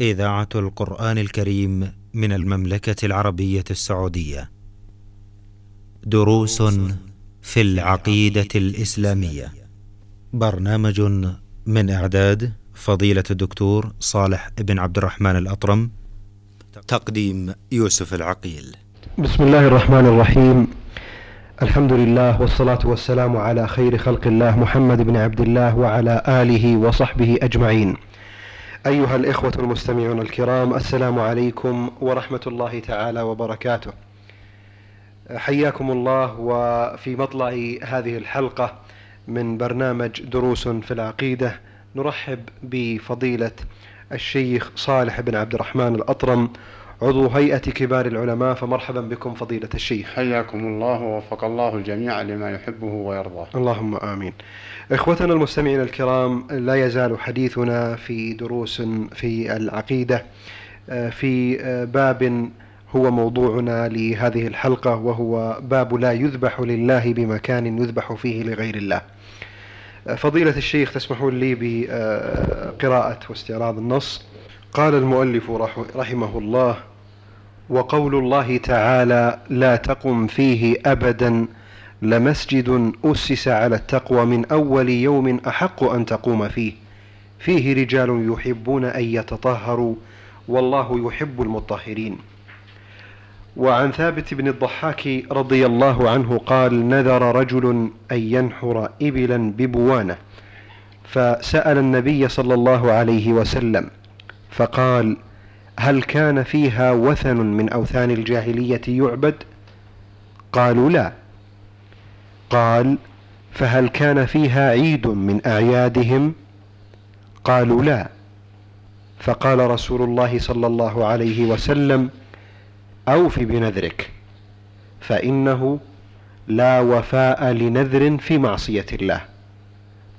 إذاعة القرآن الكريم من المملكة العربية السعودية. دروس في العقيدة الإسلامية. برنامج من إعداد فضيلة الدكتور صالح بن عبد الرحمن الأطرم. تقديم يوسف العقيل. بسم الله الرحمن الرحيم الحمد لله والصلاة والسلام على خير خلق الله محمد بن عبد الله وعلى آله وصحبه أجمعين أيها الإخوة المستمعون الكرام السلام عليكم ورحمة الله تعالى وبركاته. حياكم الله وفي مطلع هذه الحلقة من برنامج دروس في العقيدة نرحب بفضيلة الشيخ صالح بن عبد الرحمن الأطرم عضو هيئة كبار العلماء فمرحبا بكم فضيلة الشيخ. حياكم الله ووفق الله الجميع لما يحبه ويرضاه اللهم آمين. إخوتنا المستمعين الكرام لا يزال حديثنا في دروس في العقيدة في باب هو موضوعنا لهذه الحلقة وهو باب لا يذبح لله بمكان يذبح فيه لغير الله. فضيلة الشيخ تسمحون لي بقراءة واستعراض النص؟ قال المؤلف رحمه الله وقول الله تعالى لا تقم فيه ابدا لمسجد أسس على التقوى من أول يوم أحق أن تقوم فيه فيه رجال يحبون أن يتطهروا والله يحب المطهرين. وعن ثابت بن الضحاك رضي الله عنه قال نذر رجل أن ينحر ابلا ببوانة فسأل النبي صلى الله عليه وسلم فقال هل كان فيها وثن من أوثان الجاهلية يعبد؟ قالوا لا. قال فهل كان فيها عيد من أعيادهم؟ قالوا لا. فقال رسول الله صلى الله عليه وسلم أوف بنذرك فإنه لا وفاء لنذر في معصية الله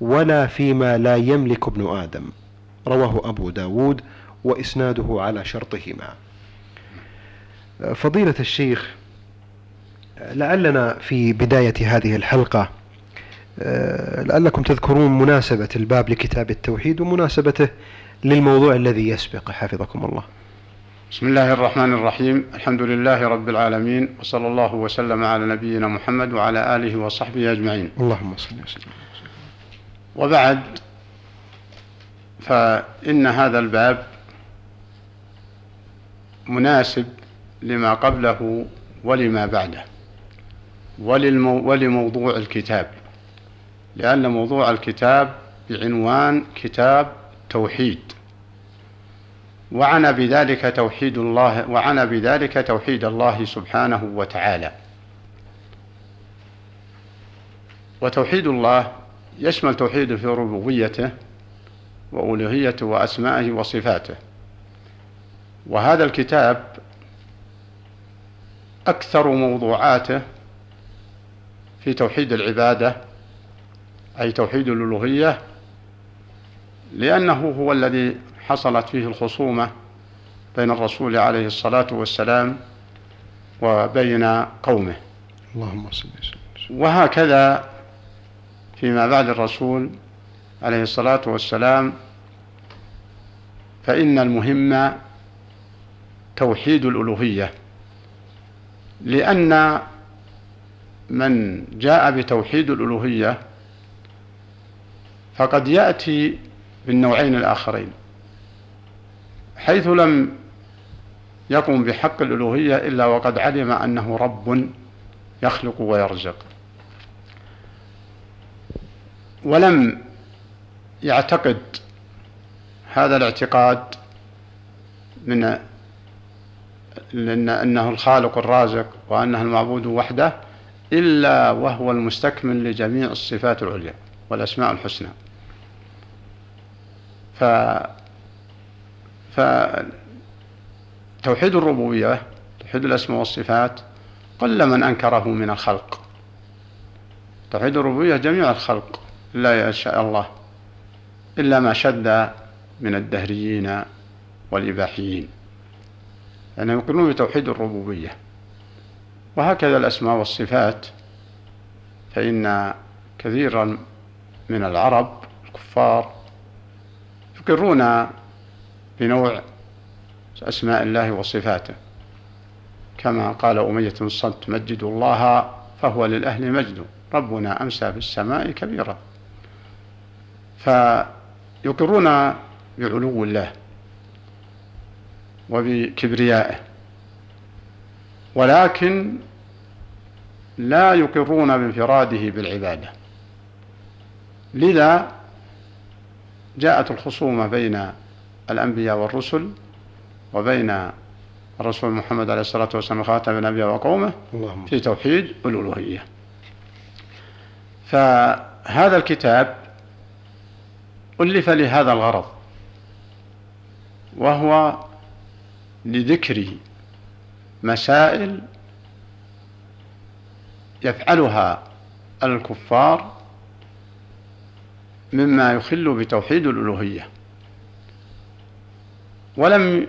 ولا فيما لا يملك ابن آدم. رواه أبو داود وإسناده على شرطهما. فضيلة الشيخ لعلنا في بداية هذه الحلقة لعلكم تذكرون مناسبة الباب لكتاب التوحيد ومناسبته للموضوع الذي يسبق حفظكم الله. بسم الله الرحمن الرحيم. الحمد لله رب العالمين وصلى الله وسلم على نبينا محمد وعلى آله وصحبه أجمعين. اللهم صل وسلم. وبعد فإن هذا الباب مناسب لما قبله ولما بعده وللمو ولموضوع الكتاب لأن موضوع الكتاب بعنوان كتاب توحيد. وعنى بذلك توحيد الله وعنى بذلك توحيد الله سبحانه وتعالى. وتوحيد الله يشمل توحيد في ربوبيته وألوهيته وأسمائه وصفاته. وهذا الكتاب أكثر موضوعاته في توحيد العبادة أي توحيد الألوهية لأنه هو الذي حصلت فيه الخصومة بين الرسول عليه الصلاة والسلام وبين قومه. اللهم صل وهكذا فيما بعد الرسول عليه الصلاة والسلام فإن المهم توحيد الألوهية. لأن من جاء بتوحيد الألوهية فقد يأتي بالنوعين الآخرين. حيث لم يقم بحق الألوهية إلا وقد علم أنه رب يخلق ويرزق. ولم يعتقد هذا الاعتقاد من لأن أنه الخالق الرازق وأنه المعبود وحده إلا وهو المستكمل لجميع الصفات العليا والأسماء الحسنى. ف فتوحيد الربوبية توحيد الأسماء والصفات قل من أنكره من الخلق. توحيد الربوبية جميع الخلق لا يشاء الله إلا ما شذ من الدهريين والإباحيين. لأنهم يقرون بتوحيد الربوبية. وهكذا الأسماء والصفات فإن كثيرا من العرب الكفار يقرون بنوع أسماء الله وصفاته. كما قال أمية الصلت مجدوا الله فهو للأهل مجد ربنا أمسى في السماء كبيرا. فيقرون بعلو الله. وبكبريائه. ولكن لا يقرون بانفراده بالعبادة. لذا جاءت الخصومة بين الأنبياء والرسل وبين الرسول محمد عليه الصلاة والسلام خاتم الأنبياء وقومه في توحيد الألوهية. فهذا الكتاب ألف لهذا الغرض وهو لذكر مسائل يفعلها الكفار مما يخل بتوحيد الألوهية. ولم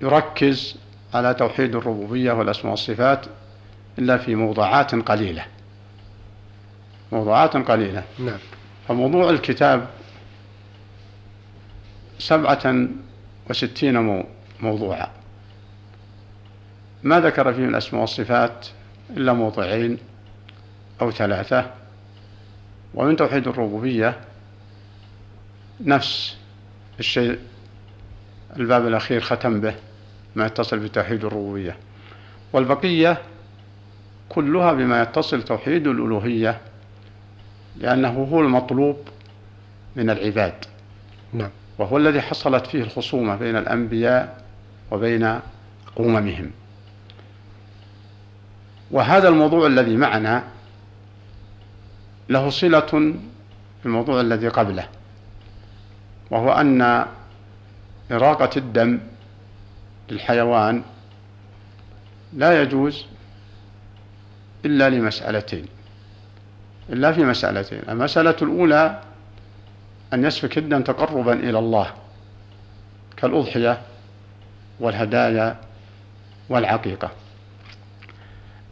يركز على توحيد الربوبية والأسماء والصفات إلا في موضوعات قليلة. موضوعات قليلة. نعم. فموضوع الكتاب سبعة وستين موضوعا. ما ذكر فيه الأسماء والصفات إلا موضعين أو ثلاثة. ومن توحيد الربوبية نفس الشيء الباب الأخير ختم به ما يتصل بتوحيد الربوبية. والبقية كلها بما يتصل توحيد الألوهية لأنه هو المطلوب من العباد. نعم. وهو الذي حصلت فيه الخصومة بين الأنبياء وبين أممهم وهذا الموضوع الذي معنا له صلة بالموضوع الذي قبله وهو أن إراقة الدم للحيوان لا يجوز إلا لمسألتين إلا في مسألتين. المسألة الأولى أن يسفك الدم تقربا إلى الله كالأضحية والهدايا والعقيقة.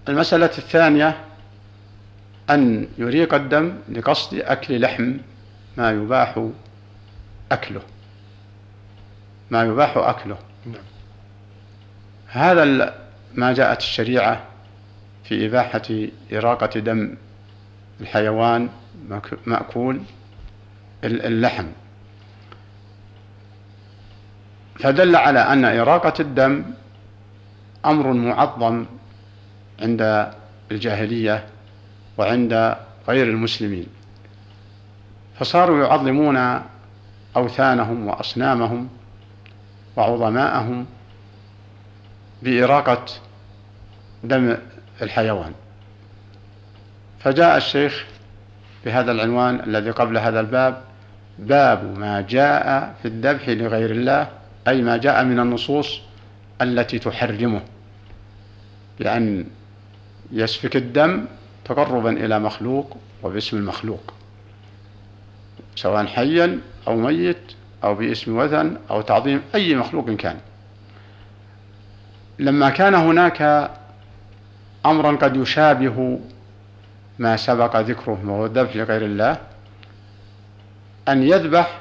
المسألة الثانية أن يريق الدم لقصد أكل لحم ما يباح أكله. ما يباح أكله. هذا ما جاءت الشريعة في إباحة إراقة دم الحيوان مأكول اللحم. فدل على أن إراقة الدم أمر معظم عند الجاهلية وعند غير المسلمين. فصاروا يعظمون أوثانهم وأصنامهم وعظماءهم بإراقة دم الحيوان. فجاء الشيخ بهذا العنوان الذي قبل هذا الباب باب ما جاء في الذبح لغير الله أي ما جاء من النصوص التي تحرمه لأن يسفك الدم تقربا إلى مخلوق وباسم المخلوق سواء حيا أو ميت أو باسم وثن أو تعظيم أي مخلوق كان. لما كان هناك أمرا قد يشابه ما سبق ذكره وهو الذبح لغير الله أن يذبح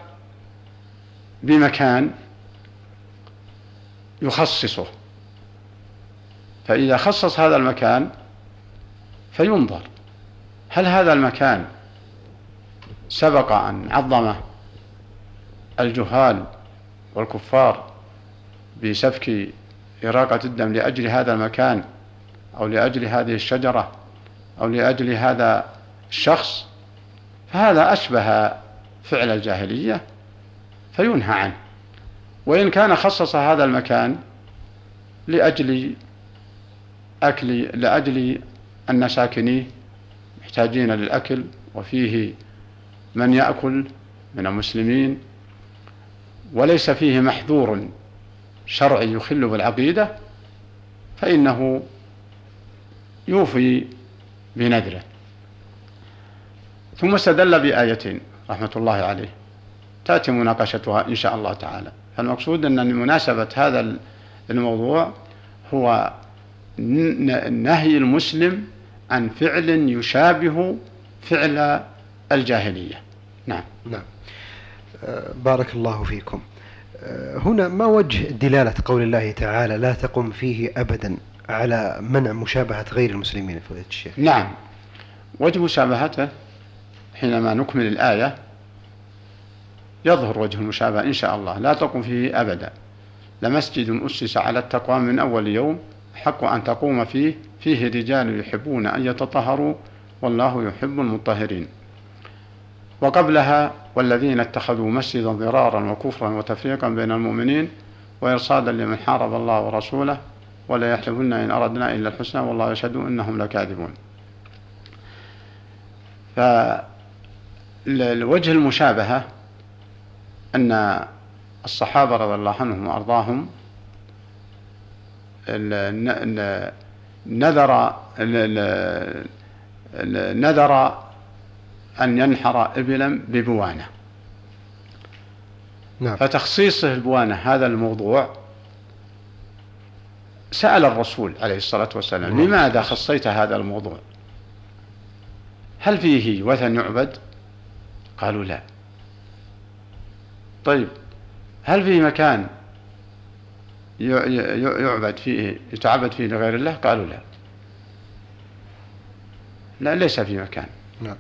بمكان يخصصه. فإذا خصص هذا المكان فينظر. هل هذا المكان سبق أن عظمه الجهال والكفار بسفك إراقة الدم لأجل هذا المكان أو لأجل هذه الشجرة أو لأجل هذا الشخص؟ فهذا أشبه فعل الجاهلية فينهى عنه. وإن كان خصص هذا المكان لأجل أكل لأجل أن ساكنيه محتاجين للأكل وفيه من يأكل من المسلمين وليس فيه محذور شرعي يخل بالعقيدة فإنه يوفي بنذره. ثم استدل بآيتين رحمة الله عليه تأتي مناقشتها إن شاء الله تعالى. فالمقصود أن مناسبة هذا الموضوع هو نهي المسلم عن فعل يشابه فعل الجاهلية. نعم. نعم. بارك الله فيكم. آه، هنا ما وجه دلالة قول الله تعالى لا تقم فيه أبدا على منع مشابهة غير المسلمين؟ فضيلة الشيخ. نعم. وجه مشابهته حينما نكمل الآية يظهر وجه المشابهة إن شاء الله لا تقم فيه أبدا. لمسجد أسس على التقوى من أول يوم حق أن تقوم فيه فيه رجال يحبون أن يتطهروا والله يحب المطهرين. وقبلها والذين اتخذوا مسجدا ضرارا وكفرا وتفريقا بين المؤمنين وإرصادا لمن حارب الله ورسوله ولا يحلفن إن أردنا إلا الحسنى والله يشهد إنهم لكاذبون. فالوجه المشابهة أن الصحابة رضي الله عنهم وأرضاهم نذر نذر أن ينحر إبلا ببوانة نعم. فتخصيصه البوانة هذا الموضوع سأل الرسول عليه الصلاة والسلام نعم. لماذا خصيت هذا الموضوع هل فيه وثن يعبد قالوا لا طيب هل فيه مكان يعبد فيه يتعبد فيه لغير الله؟ قالوا لا. لا ليس في مكان. نعم.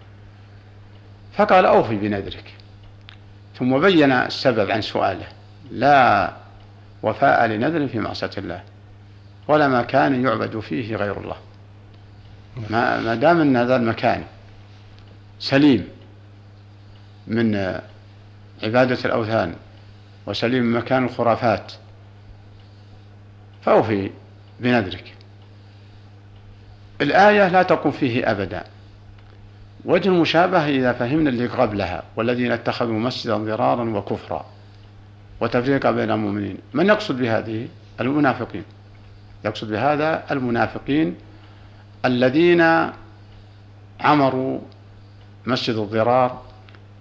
فقال أوفي بنذرك. ثم بين السبب عن سؤاله. لا وفاء لنذر في معصية الله ولا مكان يعبد فيه غير الله. ما, ما دام إن هذا المكان سليم من عبادة الأوثان وسليم مكان الخرافات فأوفي بنذرك. الآية لا تقوم فيه أبدا. وجه المشابهة إذا فهمنا اللي قبلها والذين اتخذوا مسجدا ضرارا وكفرا وتفريقا بين المؤمنين من يقصد بهذه؟ المنافقين. يقصد بهذا المنافقين الذين عمروا مسجد الضرار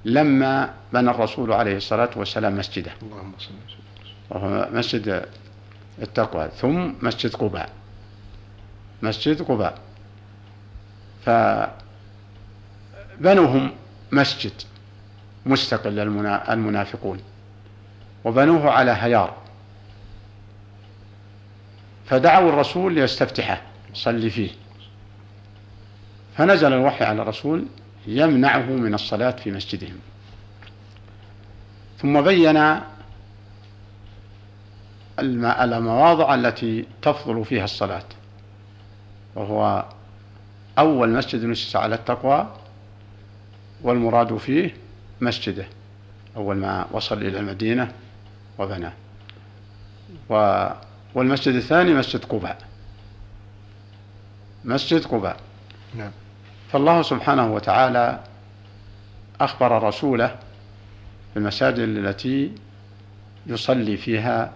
لما بنى الرسول عليه الصلاة والسلام مسجده. اللهم صل وهو مسجد التقوى ثم مسجد قباء. مسجد قباء. فبنوهم مسجد مستقل المنافقون وبنوه على هيار. فدعوا الرسول ليستفتحه صلي فيه. فنزل الوحي على الرسول يمنعه من الصلاة في مسجدهم. ثم بين المواضع التي تفضل فيها الصلاة وهو أول مسجد نسس على التقوى والمراد فيه مسجده أول ما وصل إلى المدينة وبناه والمسجد الثاني مسجد قباء. مسجد قباء. نعم. فالله سبحانه وتعالى أخبر رسوله في المساجد التي يصلي فيها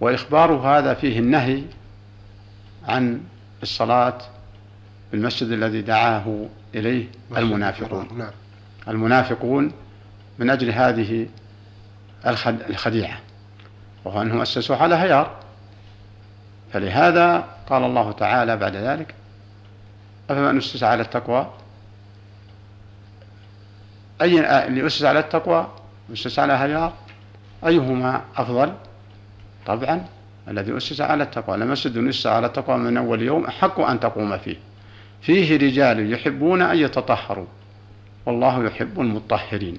وإخبار هذا فيه النهي عن الصلاة في المسجد الذي دعاه إليه المنافقون نعم. المنافقون من أجل هذه الخديعة وهو أنهم أسسوا على هيار فلهذا قال الله تعالى بعد ذلك أفمن أسس على التقوى؟ أي اللي أسس على التقوى؟ أسس على هيار. أيهما أفضل؟ طبعا الذي أسس على التقوى. لمسجد أسس على التقوى من أول يوم أحق أن تقوم فيه. فيه رجال يحبون أن يتطهروا. والله يحب المطهرين.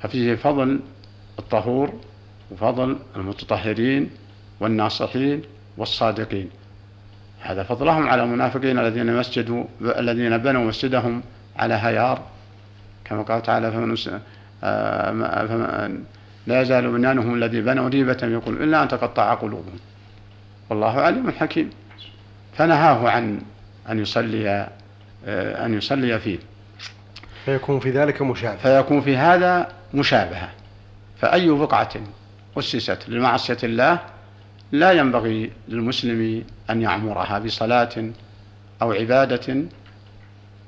ففيه فضل الطهور وفضل المتطهرين والناصحين والصادقين. هذا فضلهم على المنافقين الذين مسجدوا الذين بنوا مسجدهم على هيار. كما قال تعالى فمن آه، لا يزال بنيانهم الذي بنوا ريبة يقول إلا أن تقطع قلوبهم والله عليم حكيم. فنهاه عن أن يصلي آه، أن يصلي فيه. فيكون في ذلك مشابهة. فيكون في هذا مشابهة. فأي بقعة أسست لمعصية الله لا ينبغي للمسلم أن يعمرها بصلاة أو عبادة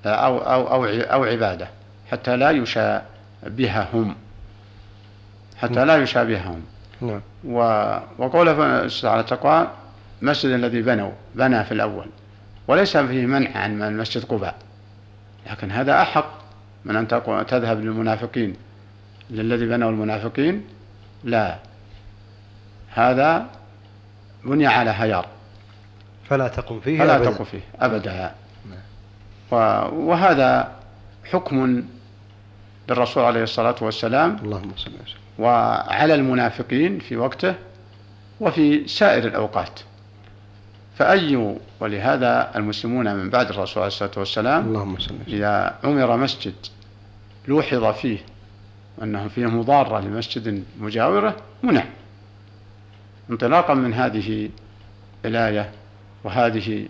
أو أو أو أو عبادة حتى لا يشابههم. حتى لا يشابههم. نعم. وقوله على التقوى المسجد الذي بنوا بنى في الأول وليس فيه منع عن المسجد قباء لكن هذا أحق من أن تذهب للمنافقين. للذي بنوا المنافقين لا. هذا بني على هيار. فلا تقم فيه فلا أبداً. تقم فيه أبدا. وهذا حكم للرسول عليه الصلاة والسلام اللهم صل وسلم. وعلى المنافقين في وقته وفي سائر الأوقات. فأي ولهذا المسلمون من بعد الرسول عليه الصلاة والسلام اللهم صل وسلم. إذا عمر مسجد لوحظ فيه أنه فيه مضارة لمسجد مجاورة منع. انطلاقا من هذه الآية وهذه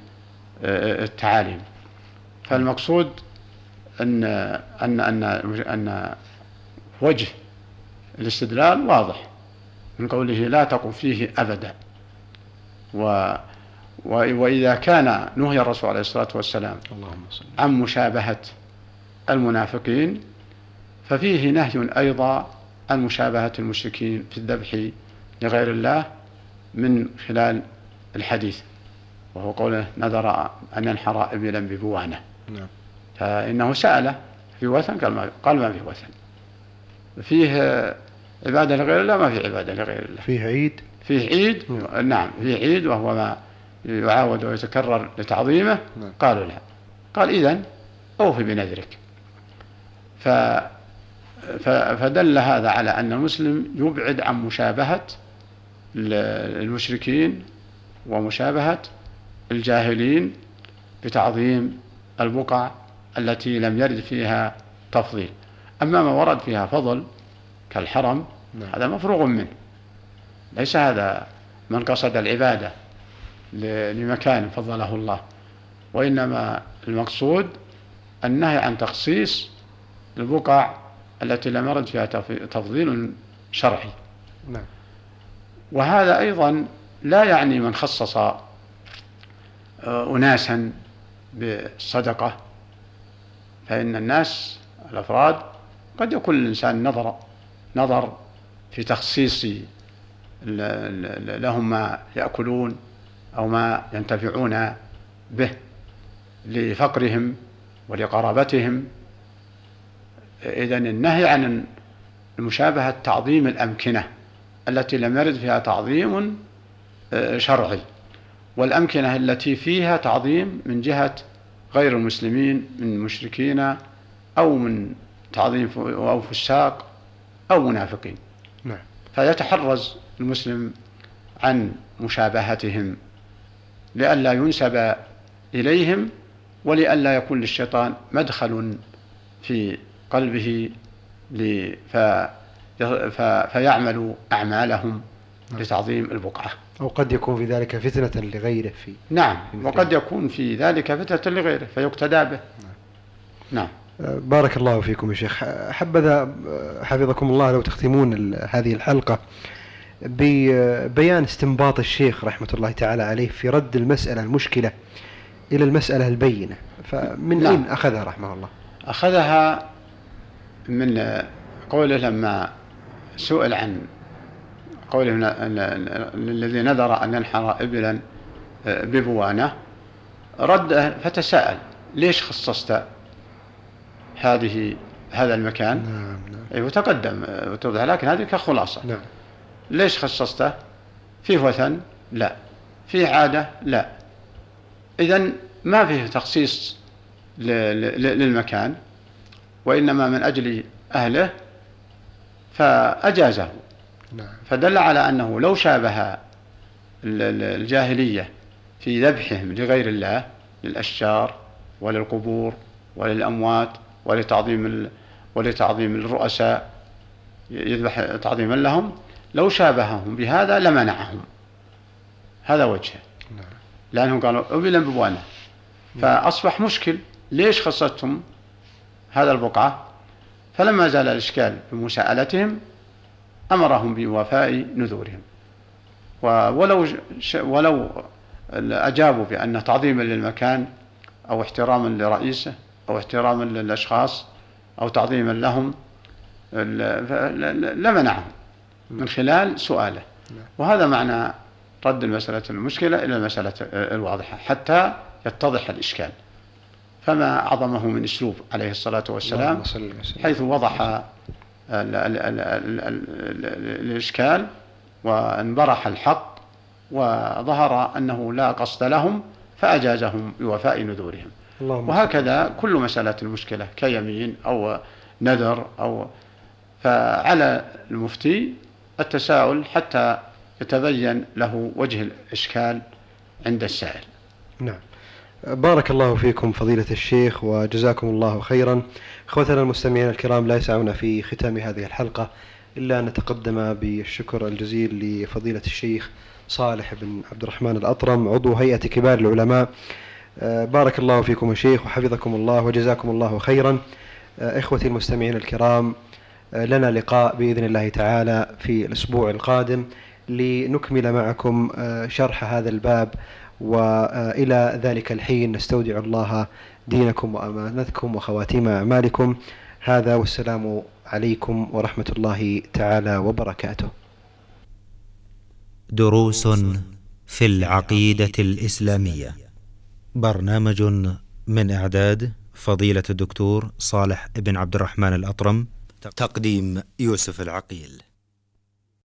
آه، التعاليم. فالمقصود أن أن أن أن وجه الاستدلال واضح من قوله لا تقم فيه أبدا. و وإذا كان نهي الرسول عليه الصلاة والسلام اللهم صل. عن مشابهة المنافقين ففيه نهي أيضا عن مشابهة المشركين في الذبح لغير الله من خلال الحديث وهو قوله نذر أن ينحر إبلا ببوانة. نعم. فإنه سأل في وثن قال ما, قال ما في وثن. فيه عبادة لغير الله ما في عبادة لغير الله. فيه عيد؟ فيه عيد؟ نعم. فيه عيد وهو ما يعاود ويتكرر لتعظيمه. نعم. قالوا لا. قال إذن أوفي بنذرك. ف فدل هذا على أن المسلم يبعد عن مشابهة المشركين ومشابهة الجاهلين بتعظيم البقع التي لم يرد فيها تفضيل. أما ما ورد فيها فضل كالحرم نعم. هذا مفروغ منه. ليس هذا من قصد العبادة لمكان فضله الله. وإنما المقصود النهي عن تخصيص البقع التي لم يرد فيها تف- تفضيل شرعي. نعم. وهذا أيضا لا يعني من خصص آه، أناسا بالصدقة فإن الناس الأفراد قد يكون الإنسان نظر نظر في تخصيص لهم ما يأكلون أو ما ينتفعون به لفقرهم ولقرابتهم. إذا النهي عن المشابهة تعظيم الأمكنة. التي لم يرد فيها تعظيم آه، شرعي. والأمكنة التي فيها تعظيم من جهة غير المسلمين من مشركين أو من تعظيم أو فساق أو منافقين. نعم. فيتحرز المسلم عن مشابهتهم لئلا ينسب إليهم ولئلا يكون للشيطان مدخل في قلبه ف- فيعمل أعمالهم لتعظيم البقعة. أو قد يكون في ذلك فتنة لغيره في نعم في وقد يكون في ذلك فتنة لغيره فيقتدى به. نعم. آه، بارك الله فيكم يا شيخ. حبذا آه، حفظكم الله لو تختمون هذه الحلقة ببيان استنباط الشيخ رحمة الله تعالى عليه في رد المسألة المشكلة إلى المسألة البينة. فمن نعم. أين أخذها رحمه الله؟ أخذها من قوله لما سئل عن قوله الذي نذر أن ينحر إبلا ببوانة رد فتساءل ليش خصصت هذه هذا المكان؟ نعم نعم. وتقدم آه، وتوضح لكن هذه كخلاصة. نعم. ليش خصصته؟ فيه وثن؟ لا. فيه عادة؟ لا. إذا ما فيه تخصيص للمكان وإنما من أجل أهله فأجازه. نعم. فدل على أنه لو شابه ال- ال- الجاهلية في ذبحهم لغير الله للأشجار وللقبور وللأموات ولتعظيم ولتعظيم الرؤساء يذبح تعظيما لهم لو شابههم بهذا لمنعهم. هذا وجهه. نعم. لأنهم قالوا أبلا ببوانة فأصبح مشكل. ليش خصصتم هذا البقعة؟ فلما زال الإشكال بمساءلتهم أمرهم بوفاء نذورهم. ولو ش- ولو أجابوا بأن تعظيما للمكان أو احتراما لرئيسه أو احتراما للأشخاص أو تعظيما لهم لمنعهم من خلال سؤاله. وهذا معنى رد المسألة المشكلة إلى المسألة الواضحة حتى يتضح الإشكال. فما أعظمه من أسلوب عليه الصلاة والسلام حيث وضح الإشكال وانبرح الحق وظهر أنه لا قصد لهم فأجازهم بوفاء نذورهم. وهكذا كل مسألة المشكلة كيمين أو نذر أو فعلى المفتي التساؤل حتى يتبين له وجه الإشكال عند السائل. نعم. بارك الله فيكم فضيلة الشيخ وجزاكم الله خيرا. إخوتنا المستمعين الكرام لا يسعنا في ختام هذه الحلقة إلا أن نتقدم بالشكر الجزيل لفضيلة الشيخ صالح بن عبد الرحمن الأطرم عضو هيئة كبار العلماء. آه، بارك الله فيكم يا شيخ وحفظكم الله وجزاكم الله خيرا. آه، إخوتي المستمعين الكرام آه، لنا لقاء بإذن الله تعالى في الأسبوع القادم لنكمل معكم شرح هذا الباب وإلى ذلك الحين نستودع الله دينكم وأمانتكم وخواتيم أعمالكم. هذا والسلام عليكم ورحمة الله تعالى وبركاته. دروس في العقيدة الإسلامية. برنامج من إعداد فضيلة الدكتور صالح بن عبد الرحمن الأطرم. تقديم يوسف العقيل.